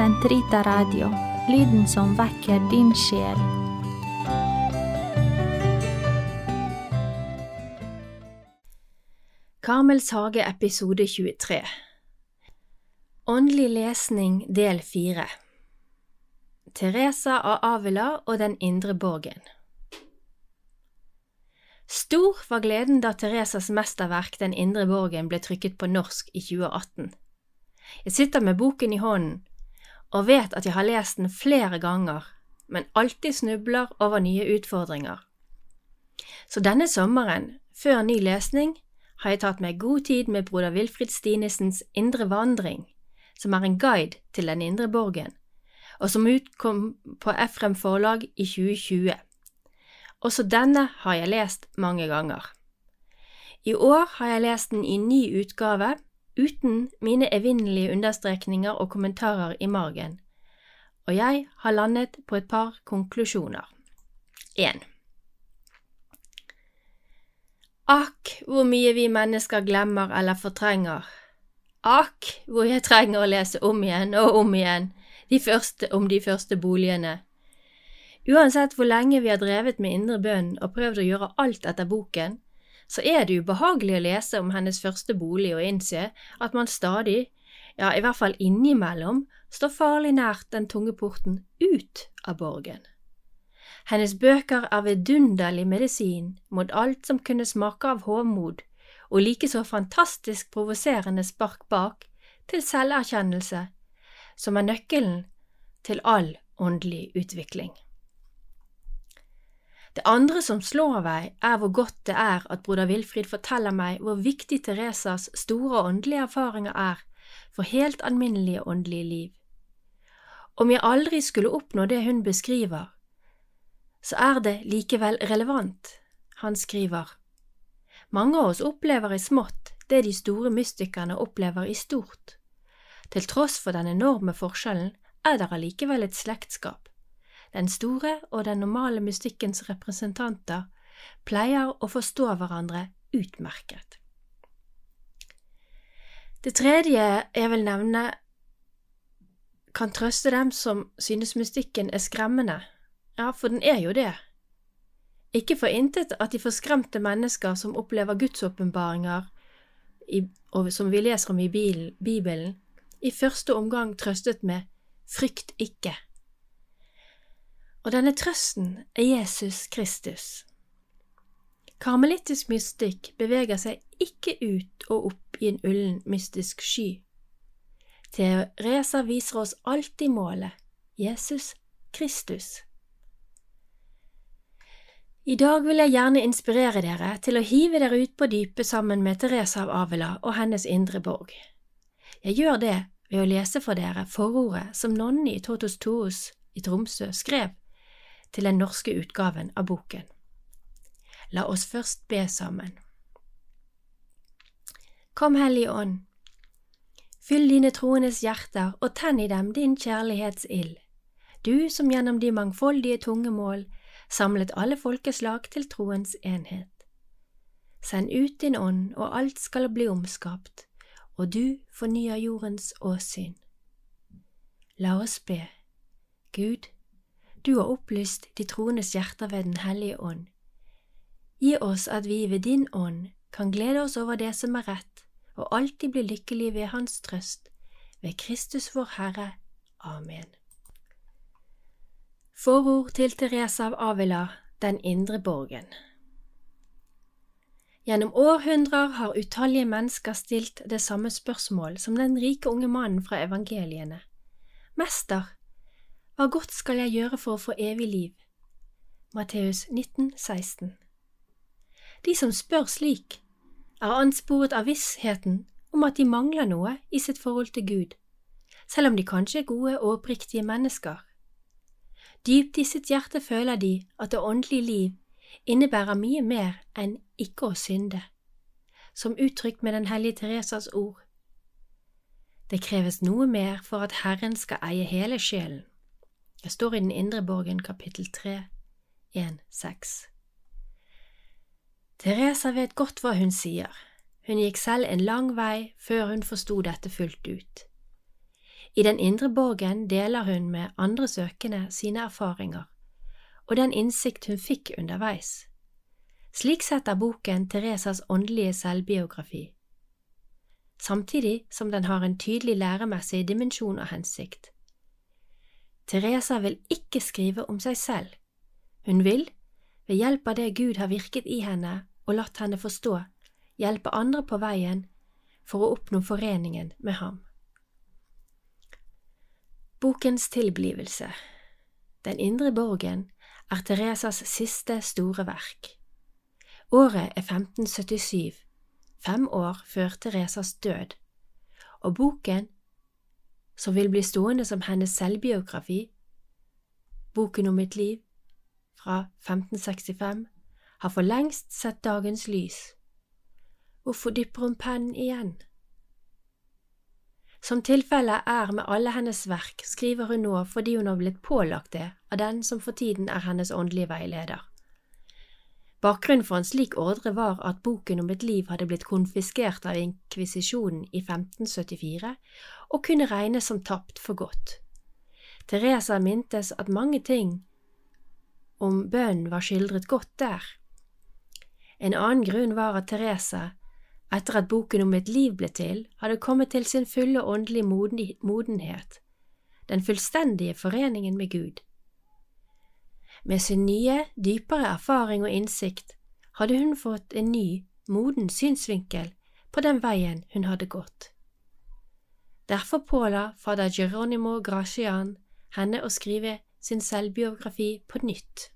Sentrita Radio, lyden som vekker din sjel. Karmels hage episode 23 Åndelig lesning del 4 Teresa av Avila og Den indre borgen Stor var gleden da Teresas mesterverk Den indre borgen ble trykket på norsk i 2018. Jeg sitter med boken i hånden og vet at jeg har lest den flere ganger, men alltid snubler over nye utfordringer. Så denne sommeren, før ny lesning, har jeg tatt meg god tid med broder Wilfrid Stinesens Indre vandring, som er en guide til Den indre borgen, og som utkom på Efrem forlag i 2020. Også denne har jeg lest mange ganger. I år har jeg lest den i ny utgave, uten mine evinnelige understrekninger og kommentarer i margen, og jeg har landet på et par konklusjoner. 1. Akk, hvor mye vi mennesker glemmer eller fortrenger. Akk, hvor jeg trenger å lese om igjen og om igjen de første, om de første boligene. Uansett hvor lenge vi har drevet med indre bønn og prøvd å gjøre alt etter boken, så er det ubehagelig å lese om hennes første bolig og innse at man stadig, ja, i hvert fall innimellom, står farlig nært den tunge porten ut av borgen. Hennes bøker er vidunderlig medisin mot alt som kunne smake av hovmod, og likeså fantastisk provoserende spark bak til selverkjennelse, som er nøkkelen til all åndelig utvikling. Det andre som slår meg, er hvor godt det er at broder Wilfrid forteller meg hvor viktig Teresas store åndelige erfaringer er for helt alminnelige åndelige liv. Om jeg aldri skulle oppnå det hun beskriver, så er det likevel relevant. Han skriver, Mange av oss opplever i smått det de store mystikerne opplever i stort. Til tross for den enorme forskjellen er det allikevel et slektskap. Den store og den normale mystikkens representanter pleier å forstå hverandre utmerket. Det tredje jeg vil nevne, kan trøste dem som synes mystikken er skremmende, ja, for den er jo det. Ikke for intet at de forskremte mennesker som opplever gudsåpenbaringer, og som vi leser om i Bibelen, i første omgang trøstet med frykt ikke og denne trøsten er Jesus Kristus. Karmelittisk mystikk beveger seg ikke ut og opp i en ullen, mystisk sky. Teresa viser oss alltid målet, Jesus Kristus. I dag vil jeg gjerne inspirere dere til å hive dere ut på dypet sammen med Teresa av Avila og hennes indre borg. Jeg gjør det ved å lese for dere forordet som nonnen i Totos Toos i Tromsø skrev til den norske utgaven av boken. La oss først be sammen. Kom, Hellige Ånd, fyll dine troendes hjerter og tenn i dem din kjærlighetsild, du som gjennom de mangfoldige tungemål samlet alle folkeslag til troens enhet. Send ut din ånd, og alt skal bli omskapt, og du fornyer jordens åsyn. La oss be. Gud, du har opplyst de troendes hjerter ved Den hellige ånd. Gi oss at vi ved din ånd kan glede oss over det som er rett, og alltid bli lykkelige ved Hans trøst, ved Kristus vår Herre. Amen. Forord til Teresa av Avila, Den indre borgen Gjennom århundrer har utallige mennesker stilt det samme spørsmål som den rike unge mannen fra evangeliene. Mester, hva godt skal jeg gjøre for å få evig liv? Matteus 19, 16 De som spør slik, er ansporet av vissheten om at de mangler noe i sitt forhold til Gud, selv om de kanskje er gode og oppriktige mennesker. Dypt i sitt hjerte føler de at det åndelige liv innebærer mye mer enn ikke å synde, som uttrykt med Den hellige Teresas ord. Det kreves noe mer for at Herren skal eie hele sjelen. Det står i Den indre borgen kapittel 3, 1-6. Teresa vet godt hva hun sier, hun gikk selv en lang vei før hun forsto dette fullt ut. I den indre borgen deler hun med andre søkende sine erfaringer og den innsikt hun fikk underveis. Slik setter boken Teresas åndelige selvbiografi, samtidig som den har en tydelig læremessig dimensjon og hensikt. Teresa vil ikke skrive om seg selv. Hun vil, ved hjelp av det Gud har virket i henne og latt henne forstå, hjelpe andre på veien for å oppnå foreningen med ham. Bokens tilblivelse Den indre borgen er Teresas siste store verk. Året er 1577, fem år før Teresas død, og boken, som vil bli stående som hennes selvbiografi, Boken om mitt liv, fra 1565, har for lengst sett dagens lys. Hvorfor dypper hun pennen igjen? Som tilfellet er med alle hennes verk, skriver hun nå fordi hun har blitt pålagt det av den som for tiden er hennes åndelige veileder. Bakgrunnen for en slik ordre var at boken om et liv hadde blitt konfiskert av inkvisisjonen i 1574 og kunne regnes som tapt for godt. Teresa mintes at mange ting om bønnen var skildret godt der. En annen grunn var at Teresa, etter at boken om et liv ble til, hadde kommet til sin fulle åndelige modenhet, den fullstendige foreningen med Gud. Med sin nye, dypere erfaring og innsikt hadde hun fått en ny, moden synsvinkel på den veien hun hadde gått. Derfor påla fader Geronimo Gracian henne å skrive sin selvbiografi på nytt.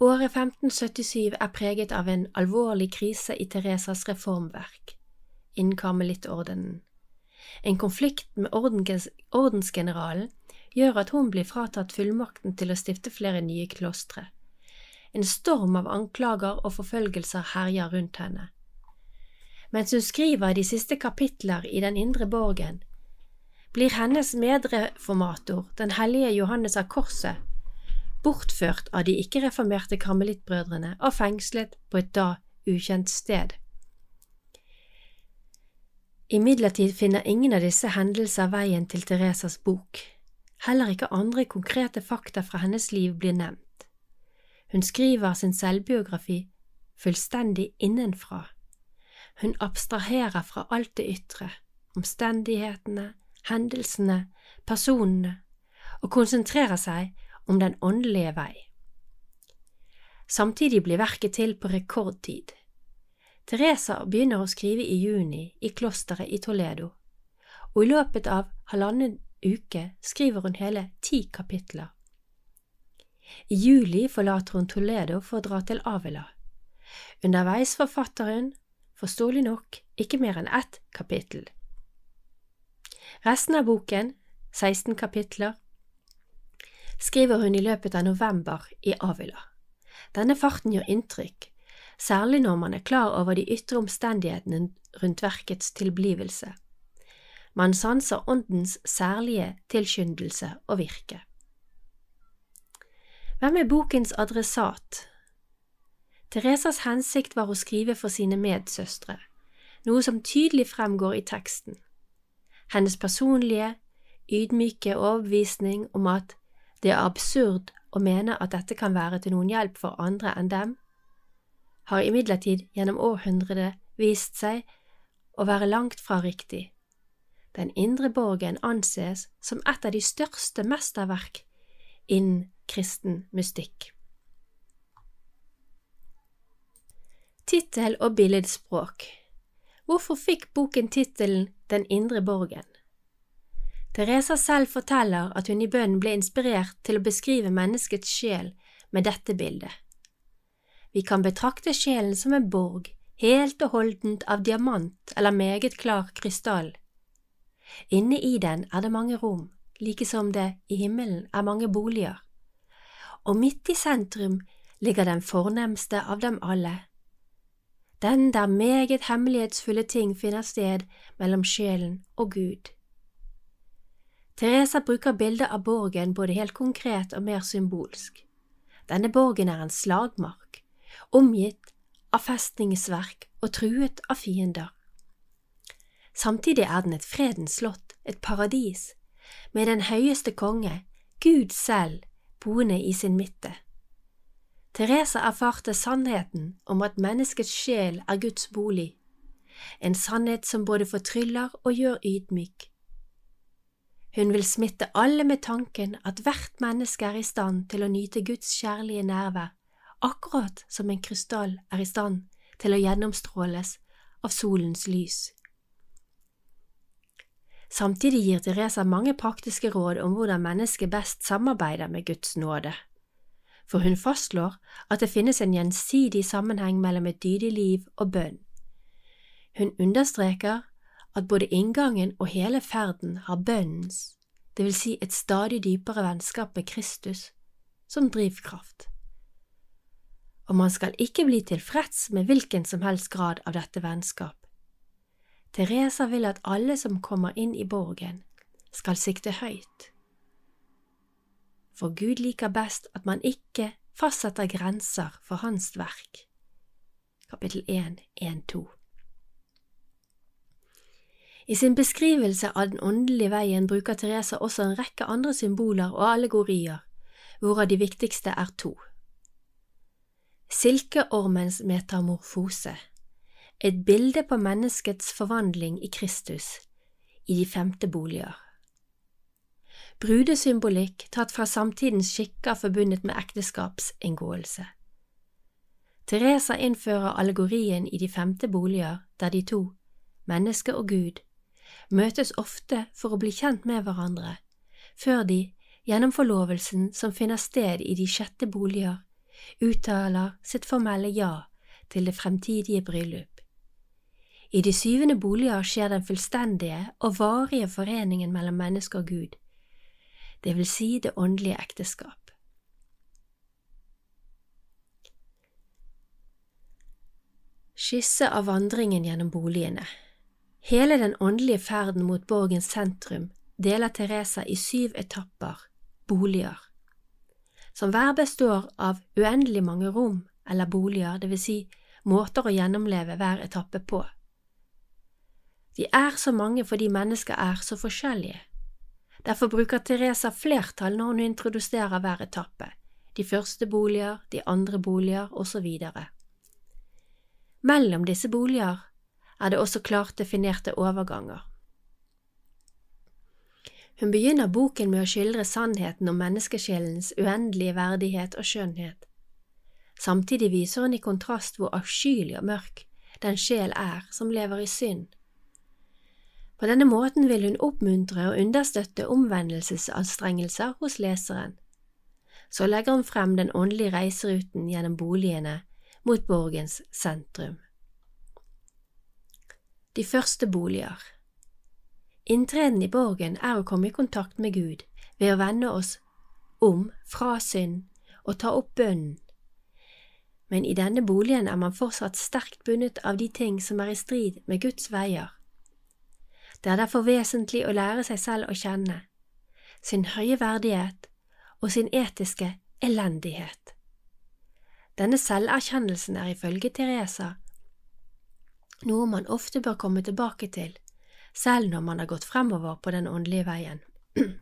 Året 1577 er preget av en alvorlig krise i Teresas reformverk innen karmelittordenen. En konflikt med ordensgeneralen gjør at hun blir fratatt fullmakten til å stifte flere nye klostre. En storm av anklager og forfølgelser herjer rundt henne. Mens hun skriver de siste kapitler i Den indre borgen, blir hennes medreformator, den hellige Johannes av Korset, bortført av de ikke-reformerte karmelittbrødrene og fengslet på et da ukjent sted. Imidlertid finner ingen av disse hendelser veien til Teresas bok. Heller ikke andre konkrete fakta fra hennes liv blir nevnt. Hun skriver sin selvbiografi fullstendig innenfra. Hun abstraherer fra alt det ytre, omstendighetene, hendelsene, personene, og konsentrerer seg om den åndelige vei. Samtidig blir verket til på rekordtid. Teresa begynner å skrive i juni i klosteret i Toledo, og i løpet av halvannen uke skriver hun hele ti kapitler. I juli forlater hun Toledo for å dra til Avila. Underveis forfatter hun, forståelig nok, ikke mer enn ett kapittel. Resten av boken, 16 kapitler, skriver hun i løpet av november i Avila. Denne farten gjør inntrykk, særlig når man er klar over de ytre omstendighetene rundt verkets tilblivelse. Man sanser åndens særlige tilskyndelse og virke. Hvem er bokens adressat? Teresas hensikt var å skrive for sine medsøstre, noe som tydelig fremgår i teksten. Hennes personlige, ydmyke overbevisning om at det er absurd å mene at dette kan være til noen hjelp for andre enn dem, har imidlertid gjennom århundret vist seg å være langt fra riktig. Den indre borgen anses som et av de største mesterverk innen kristen mystikk. Tittel og billedspråk Hvorfor fikk boken tittelen Den indre borgen? Teresa selv forteller at hun i bønnen ble inspirert til å beskrive menneskets sjel med dette bildet. Vi kan betrakte sjelen som en borg, helt og holdent av diamant eller meget klar krystall. Inne i den er det mange rom, like som det i himmelen er mange boliger. Og midt i sentrum ligger den fornemste av dem alle, den der meget hemmelighetsfulle ting finner sted mellom sjelen og Gud. Teresa bruker bildet av borgen både helt konkret og mer symbolsk. Denne borgen er en slagmark, omgitt av festningsverk og truet av fiender. Samtidig er den et fredens slott, et paradis, med den høyeste konge, Gud selv, boende i sin midte. Teresa erfarte sannheten om at menneskets sjel er Guds bolig, en sannhet som både fortryller og gjør ydmyk. Hun vil smitte alle med tanken at hvert menneske er i stand til å nyte Guds kjærlige nærvær, akkurat som en krystall er i stand til å gjennomstråles av solens lys. Samtidig gir Teresa mange praktiske råd om hvordan mennesket best samarbeider med Guds nåde. For hun fastslår at det finnes en gjensidig sammenheng mellom et dydig liv og bønn. Hun understreker at både inngangen og hele ferden har bønnens, det vil si et stadig dypere vennskap med Kristus, som drivkraft. Og man skal ikke bli tilfreds med hvilken som helst grad av dette vennskap. Teresa vil at alle som kommer inn i borgen, skal sikte høyt. For Gud liker best at man ikke fastsetter grenser for hans verk. Kapittel 1, 1-2 I sin beskrivelse av den åndelige veien bruker Teresa også en rekke andre symboler og allegorier, hvorav de viktigste er to. Silkeormens metamorfose et bilde på menneskets forvandling i Kristus i de femte boliger. Brudesymbolikk tatt fra samtidens skikker forbundet med ekteskapsinngåelse. Teresa innfører allegorien i de femte boliger der de to, menneske og Gud, møtes ofte for å bli kjent med hverandre, før de, gjennom forlovelsen som finner sted i de sjette boliger, uttaler sitt formelle ja til det fremtidige bryllup. I de syvende boliger skjer den fullstendige og varige foreningen mellom menneske og Gud, det vil si det åndelige ekteskap. Skisse av vandringen gjennom boligene Hele den åndelige ferden mot borgens sentrum deler Teresa i syv etapper, boliger, som hver består av uendelig mange rom eller boliger, det vil si måter å gjennomleve hver etappe på. De er så mange fordi mennesker er så forskjellige. Derfor bruker Teresa flertall når hun introduserer hver etappe, de første boliger, de andre boliger osv. Mellom disse boliger er det også klart definerte overganger. Hun begynner boken med å skildre sannheten om menneskesjelens uendelige verdighet og skjønnhet. Samtidig viser hun i kontrast hvor avskyelig og mørk den sjel er som lever i synd på denne måten vil hun oppmuntre og understøtte omvendelsesanstrengelser hos leseren. Så legger hun frem den åndelige reiseruten gjennom boligene mot borgens sentrum. De første boliger Inntreden i borgen er å komme i kontakt med Gud ved å vende oss om fra synd og ta opp bønnen. Men i denne boligen er man fortsatt sterkt bundet av de ting som er i strid med Guds veier. Det er derfor vesentlig å lære seg selv å kjenne, sin høye verdighet og sin etiske elendighet. Denne selverkjennelsen er ifølge Teresa noe man ofte bør komme tilbake til, selv når man har gått fremover på den åndelige veien.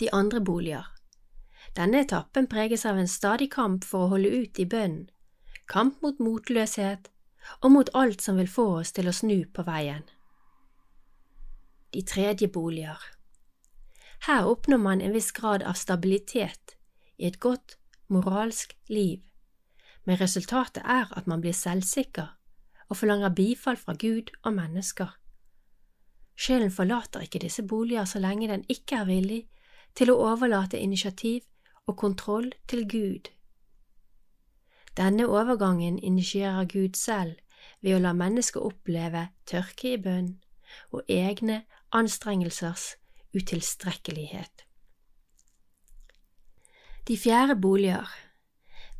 De andre boliger Denne etappen preges av en stadig kamp for å holde ut i bønnen, kamp mot motløshet og mot alt som vil få oss til å snu på veien. De tredje boliger Her oppnår man en viss grad av stabilitet i et godt moralsk liv, men resultatet er at man blir selvsikker og forlanger bifall fra Gud og mennesker. Sjelen forlater ikke disse boliger så lenge den ikke er villig til å overlate initiativ og kontroll til Gud denne overgangen initierer Gud selv ved å la mennesket oppleve tørke i bønn og egne anstrengelsers utilstrekkelighet. De fjerde boliger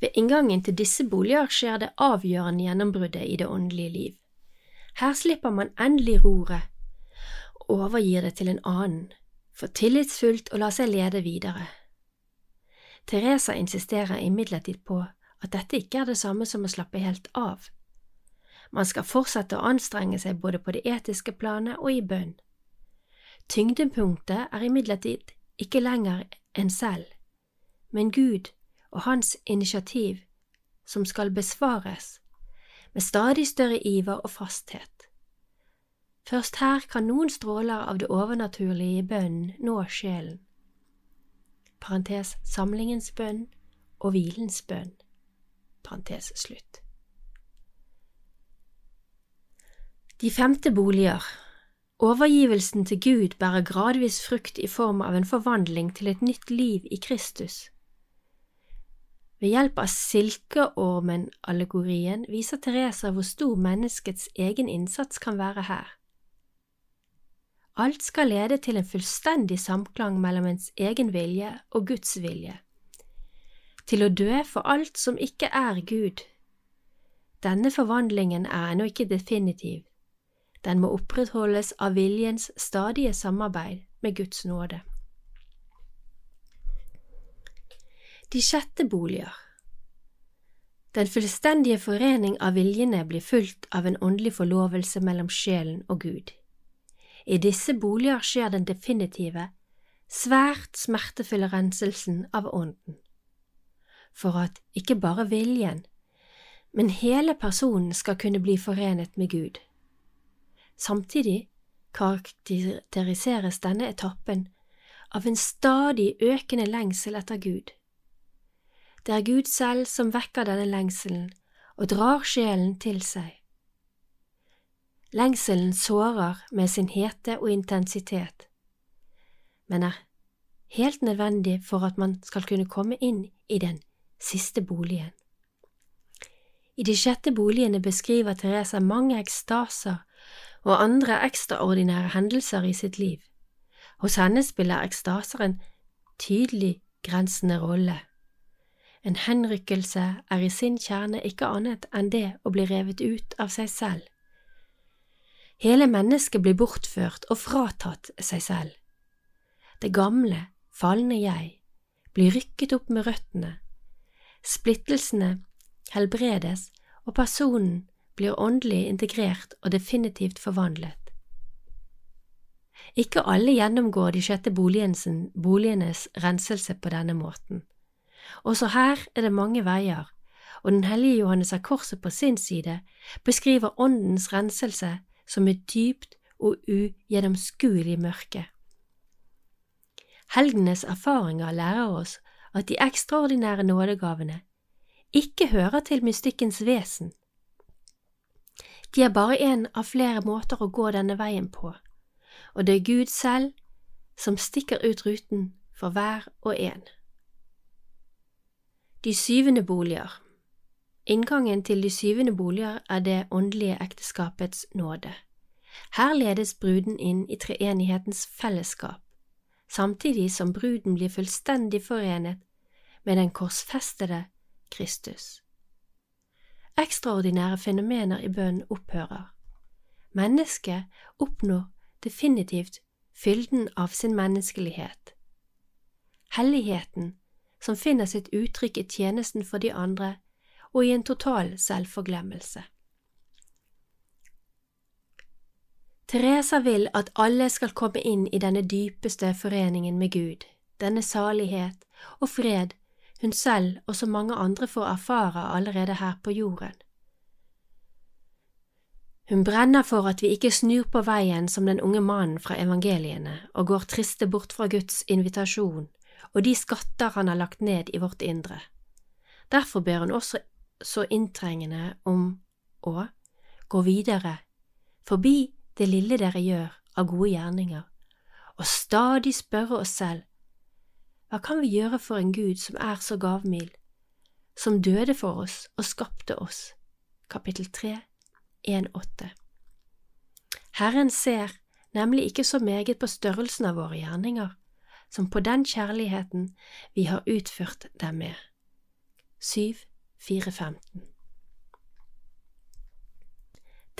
Ved inngangen til disse boliger skjer det avgjørende gjennombruddet i det åndelige liv. Her slipper man endelig roret og overgir det til en annen, for tillitsfullt å la seg lede videre. Teresa insisterer imidlertid på at dette ikke er det samme som å slappe helt av. Man skal fortsette å anstrenge seg både på det etiske planet og i bønn. Tyngdepunktet er imidlertid ikke lenger en selv, men Gud og Hans initiativ som skal besvares med stadig større iver og fasthet. Først her kan noen stråler av det overnaturlige i bønnen nå sjelen. Parentes samlingens bønn og hvilens bønn. Parentes slutt. De femte boliger Overgivelsen til Gud bærer gradvis frukt i form av en forvandling til et nytt liv i Kristus. Ved hjelp av silkeormen-allegorien viser Teresa hvor stor menneskets egen innsats kan være her. Alt skal lede til en fullstendig samklang mellom ens egen vilje og Guds vilje, til å dø for alt som ikke er Gud. Denne forvandlingen er ennå ikke definitiv, den må opprettholdes av viljens stadige samarbeid med Guds nåde. De sjette boliger Den fullstendige forening av viljene blir fulgt av en åndelig forlovelse mellom sjelen og Gud. I disse boliger skjer den definitive, svært smertefulle renselsen av ånden. For at ikke bare viljen, men hele personen skal kunne bli forenet med Gud. Samtidig karakteriseres denne etappen av en stadig økende lengsel etter Gud. Det er Gud selv som vekker denne lengselen og drar sjelen til seg. Lengselen sårer med sin hete og intensitet, men er helt nødvendig for at man skal kunne komme inn i den siste boligen. I de sjette boligene beskriver Teresa mange ekstaser og andre ekstraordinære hendelser i sitt liv. Hos henne spiller ekstaser en tydelig grensende rolle. En henrykkelse er i sin kjerne ikke annet enn det å bli revet ut av seg selv. Hele mennesket blir bortført og fratatt seg selv. Det gamle, falne jeg blir rykket opp med røttene, splittelsene helbredes og personen blir åndelig integrert og definitivt forvandlet. Ikke alle gjennomgår de sjette boligenes renselse på denne måten. Også her er det mange veier, og den hellige Johannes av Korset på sin side beskriver åndens renselse som et dypt og ugjennomskuelig mørke. Helgenes erfaringer lærer oss at de ekstraordinære nådegavene ikke hører til mystikkens vesen, de er bare én av flere måter å gå denne veien på, og det er Gud selv som stikker ut ruten for hver og en. De syvende boliger Inngangen til de syvende boliger er det åndelige ekteskapets nåde. Her ledes bruden inn i treenighetens fellesskap, samtidig som bruden blir fullstendig forenet med den korsfestede Kristus. Ekstraordinære fenomener i bønnen opphører. Mennesket oppnår definitivt fylden av sin menneskelighet. Helligheten, som finner sitt uttrykk i tjenesten for de andre og i en total selvforglemmelse. Teresa vil at alle skal komme inn i denne dypeste foreningen med Gud, denne salighet og fred hun selv og så mange andre får erfare allerede her på jorden. Hun brenner for at vi ikke snur på veien som den unge mannen fra evangeliene og går triste bort fra Guds invitasjon og de skatter han har lagt ned i vårt indre. Derfor ber hun også så inntrengende om å gå videre, forbi det lille dere gjør av gode gjerninger, og stadig spørre oss selv hva kan vi gjøre for en Gud som er så gavmild, som døde for oss og skapte oss? Kapittel 3, 1-8 Herren ser nemlig ikke så meget på størrelsen av våre gjerninger, som på den kjærligheten vi har utført dem med. 7, 4, 15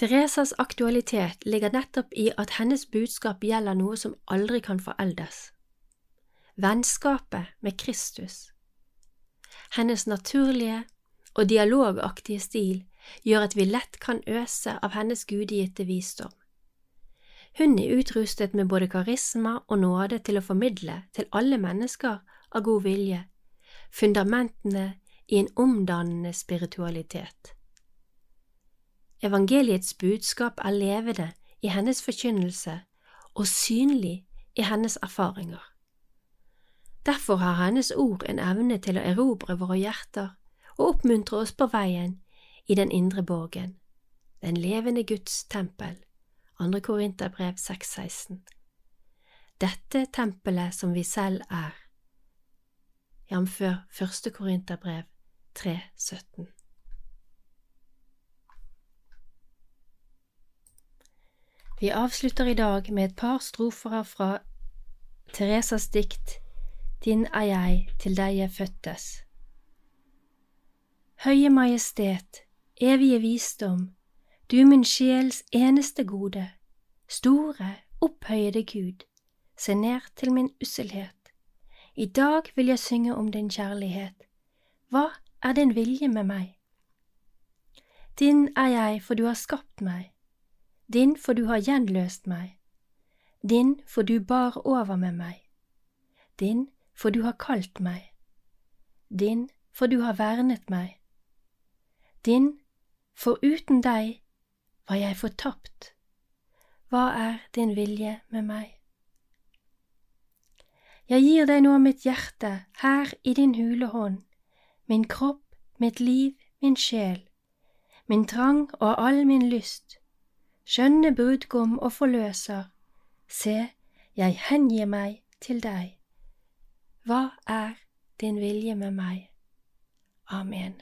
Teresas aktualitet ligger nettopp i at hennes budskap gjelder noe som aldri kan foreldes vennskapet med Kristus. Hennes naturlige og dialogaktige stil gjør at vi lett kan øse av hennes gudegitte visdom. Hun er utrustet med både karisma og nåde til å formidle til alle mennesker av god vilje fundamentene i en omdannende spiritualitet. Evangeliets budskap er levende i hennes forkynnelse og synlig i hennes erfaringer. Derfor har hennes ord en evne til å erobre våre hjerter og oppmuntre oss på veien i den indre borgen, den levende Guds tempel. 2. Korinterbrev 6,16 Dette tempelet som vi selv er, jf. 1. Korinterbrev 3,17. Vi avslutter i dag med et par strofer fra Teresas dikt Din er jeg til deg jeg fødtes. Høye Majestet, evige visdom, du min sjels eneste gode, store, opphøyede Gud, se ned til min usselhet. I dag vil jeg synge om din kjærlighet. Hva er din vilje med meg? Din er jeg, for du har skapt meg. Din, for du har gjenløst meg. Din, for du bar over med meg. Din, for du har kalt meg. Din, for du har vernet meg. Din, for uten deg var jeg fortapt. Hva er din vilje med meg? Jeg gir deg nå mitt hjerte her i din hule hånd, min kropp, mitt liv, min sjel, min trang og all min lyst. Skjønne brudgom og forløser, se, jeg hengir meg til deg. Hva er din vilje med meg? Amen.